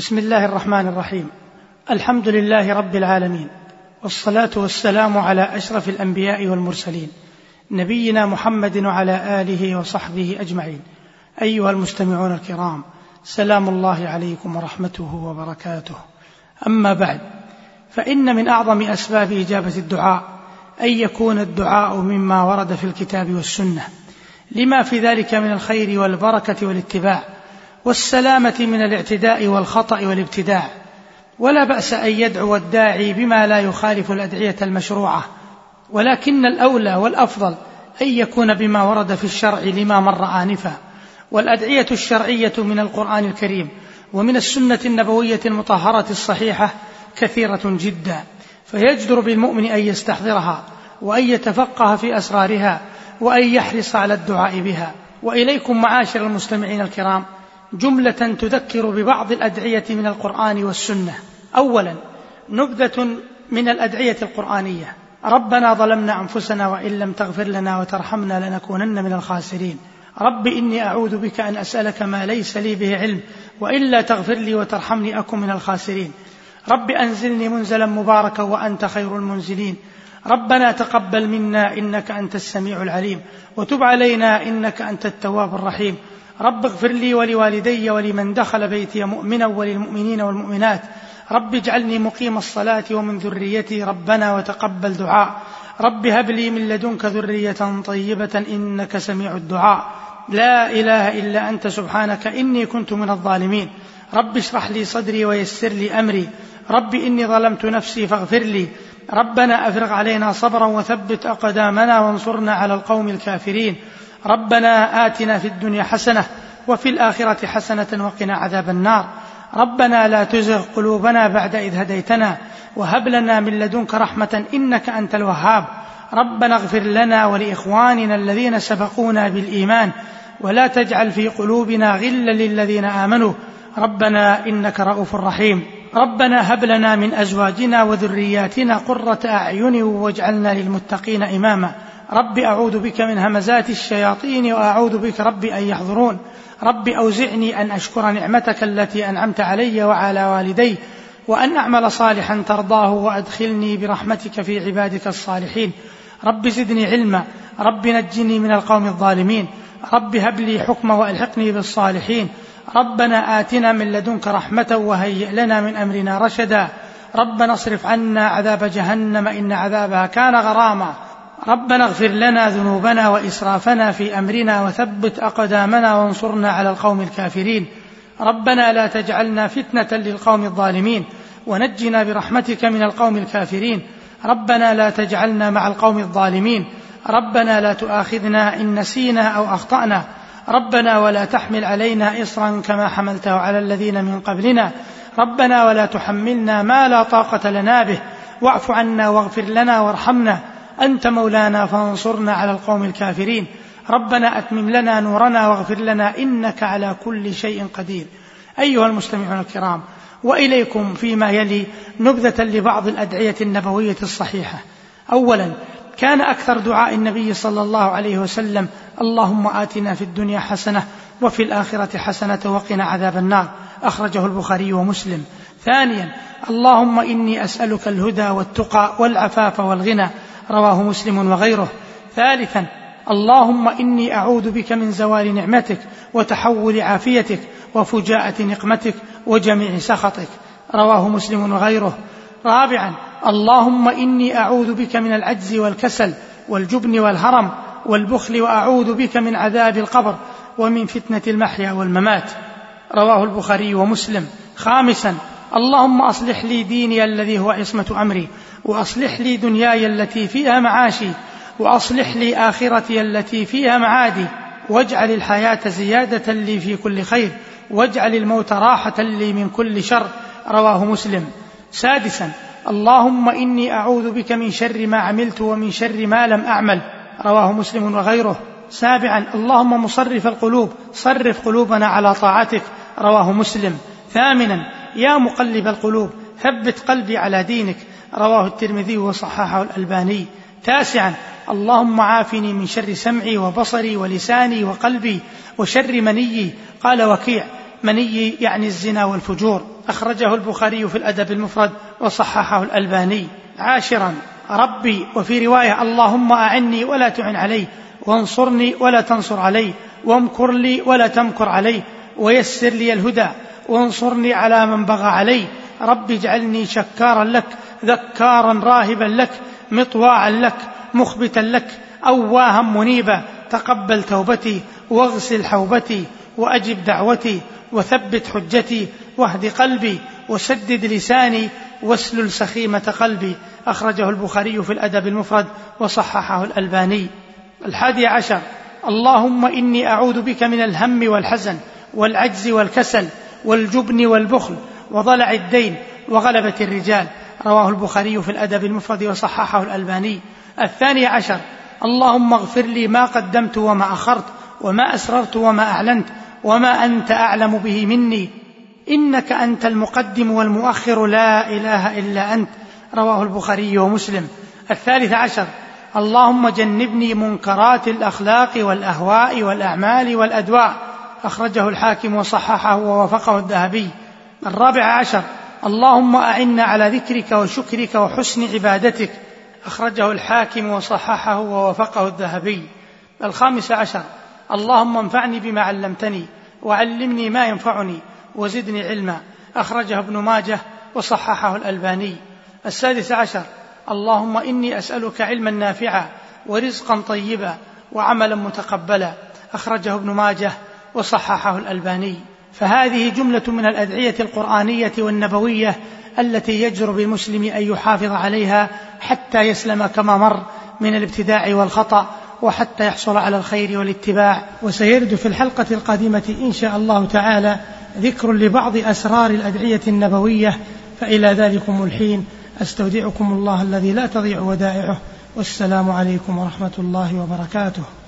بسم الله الرحمن الرحيم. الحمد لله رب العالمين. والصلاة والسلام على أشرف الأنبياء والمرسلين. نبينا محمد وعلى آله وصحبه أجمعين. أيها المستمعون الكرام سلام الله عليكم ورحمته وبركاته. أما بعد فإن من أعظم أسباب إجابة الدعاء أن يكون الدعاء مما ورد في الكتاب والسنة. لما في ذلك من الخير والبركة والاتباع والسلامة من الاعتداء والخطأ والابتداع. ولا بأس أن يدعو الداعي بما لا يخالف الأدعية المشروعة. ولكن الأولى والأفضل أن يكون بما ورد في الشرع لما مر آنفا. والأدعية الشرعية من القرآن الكريم ومن السنة النبوية المطهرة الصحيحة كثيرة جدا. فيجدر بالمؤمن أن يستحضرها وأن يتفقه في أسرارها وأن يحرص على الدعاء بها. وإليكم معاشر المستمعين الكرام جملة تذكر ببعض الأدعية من القرآن والسنة. اولا نبذة من الأدعية القرآنية. ربنا ظلمنا أنفسنا وإن لم تغفر لنا وترحمنا لنكونن من الخاسرين. رب إني أعوذ بك أن أسألك ما ليس لي به علم وإلا تغفر لي وترحمني اكن من الخاسرين. رب أنزلني منزلا مباركا وأنت خير المنزلين. ربنا تقبل منا إنك أنت السميع العليم وتب علينا إنك أنت التواب الرحيم. رب اغفر لي ولوالدي ولمن دخل بيتي مؤمنا وللمؤمنين والمؤمنات. رب اجعلني مقيم الصلاة ومن ذريتي ربنا وتقبل دعاء. رب هب لي من لدنك ذرية طيبة إنك سميع الدعاء. لا إله إلا أنت سبحانك إني كنت من الظالمين. رب اشرح لي صدري ويسر لي أمري. رب إني ظلمت نفسي فاغفر لي. ربنا أفرغ علينا صبرا وثبت أقدامنا وانصرنا على القوم الكافرين. ربنا آتنا في الدنيا حسنة وفي الآخرة حسنة وقنا عذاب النار. ربنا لا تزغ قلوبنا بعد إذ هديتنا وهب لنا من لدنك رحمة إنك أنت الوهاب. ربنا اغفر لنا ولإخواننا الذين سبقونا بالإيمان ولا تجعل في قلوبنا غلا للذين آمنوا. ربنا إنك رؤوف رحيم. ربنا هب لنا من أزواجنا وذرياتنا قرة أعين واجعلنا للمتقين إماما. رب أعوذ بك من همزات الشياطين وأعوذ بك رب أن يحضرون. رب أوزعني أن أشكر نعمتك التي أنعمت علي وعلى والدي وأن أعمل صالحا ترضاه وأدخلني برحمتك في عبادك الصالحين. رب زدني علما رب نجني من القوم الظالمين. رب هب لي حكما وألحقني بالصالحين. ربنا آتنا من لدنك رحمة وهيئ لنا من أمرنا رشدا. ربنا اصرف عنا عذاب جهنم إن عذابها كان غراما. ربنا اغفر لنا ذنوبنا وإسرافنا في أمرنا وثبت أقدامنا وانصرنا على القوم الكافرين. ربنا لا تجعلنا فتنة للقوم الظالمين ونجنا برحمتك من القوم الكافرين. ربنا لا تجعلنا مع القوم الظالمين. ربنا لا تؤاخذنا إن نسينا أو أخطأنا. ربنا ولا تحمل علينا إصرا كما حملته على الذين من قبلنا. ربنا ولا تحملنا ما لا طاقة لنا به. واعف عنا واغفر لنا وارحمنا. أنت مولانا فانصرنا على القوم الكافرين. ربنا أتمم لنا نورنا واغفر لنا إنك على كل شيء قدير. أيها المستمعون الكرام وإليكم فيما يلي نبذة لبعض الأدعية النبوية الصحيحة. أولا كان أكثر دعاء النبي صلى الله عليه وسلم اللهم آتنا في الدنيا حسنة وفي الآخرة حسنة وقنا عذاب النار. أخرجه البخاري ومسلم. ثانيا اللهم إني أسألك الهدى والتقى والعفاف والغنى. رواه مسلم وغيره. ثالثا اللهم إني أعوذ بك من زوال نعمتك وتحول عافيتك وفجاءة نقمتك وجميع سخطك. رواه مسلم وغيره. رابعا اللهم إني أعوذ بك من العجز والكسل والجبن والهرم والبخل وأعوذ بك من عذاب القبر ومن فتنة المحيا والممات. رواه البخاري ومسلم. خامسا اللهم أصلح لي ديني الذي هو عصمة أمري وأصلح لي دنياي التي فيها معاشي وأصلح لي آخرتي التي فيها معادي. واجعل الحياة زيادة لي في كل خير واجعل الموت راحة لي من كل شر. رواه مسلم. سادسا اللهم إني أعوذ بك من شر ما عملت ومن شر ما لم أعمل. رواه مسلم وغيره. سابعا اللهم مصرف القلوب صرف قلوبنا على طاعتك. رواه مسلم. ثامنا يا مقلب القلوب ثبت قلبي على دينك. رواه الترمذي وصححه الألباني. تاسعا اللهم عافني من شر سمعي وبصري ولساني وقلبي وشر منيي. قال وكيع مني يعني الزنا والفجور. أخرجه البخاري في الأدب المفرد وصححه الألباني. عاشرا ربي وفي رواية اللهم أعني ولا تعن علي وانصرني ولا تنصر علي وامكر لي ولا تمكر علي ويسر لي الهدى وانصرني على من بغى علي. رب اجعلني شكارا لك ذكارا راهبا لك مطواعا لك مخبتا لك أواها منيبا تقبل توبتي واغسل حوبتي وأجب دعوتي وثبت حجتي واهد قلبي وسدد لساني واسلل سخيمة قلبي. أخرجه البخاري في الأدب المفرد وصححه الألباني. الحادي عشر اللهم إني أعوذ بك من الهم والحزن والعجز والكسل والجبن والبخل وضلع الدين وغلبة الرجال. رواه البخاري في الأدب المفرد وصححه الألباني. الثاني عشر. اللهم اغفر لي ما قدمت وما أخرت وما أسررت وما أعلنت وما أنت أعلم به مني. إنك أنت المقدم والمؤخر. لا إله إلا أنت. رواه البخاري ومسلم. الثالث عشر. اللهم جنبني منكرات الأخلاق والأهواء والأعمال والأدواء. أخرجه الحاكم وصححه ووافقه الذهبي. الرابع عشر. اللهم أعنا على ذكرك وشكرك وحسن عبادتك. أخرجه الحاكم وصححه ووافقه الذهبي. الخامس عشر. اللهم انفعني بما علمتني وعلمني ما ينفعني وزدني علما. أخرجه ابن ماجه وصححه الألباني. السادس عشر. اللهم إني أسألك علما نافعا ورزقا طيبا وعملا متقبلا. أخرجه ابن ماجه وصححه الألباني. فهذه جملة من الأدعية القرآنية والنبوية التي يجر بالمسلم أن يحافظ عليها حتى يسلم كما مر من الابتداع والخطأ وحتى يحصل على الخير والاتباع. وسيرد في الحلقة القادمة إن شاء الله تعالى ذكر لبعض أسرار الأدعية النبوية فإلى ذلكم الحين. أستودعكم الله الذي لا تضيع ودائعه. والسلام عليكم ورحمة الله وبركاته.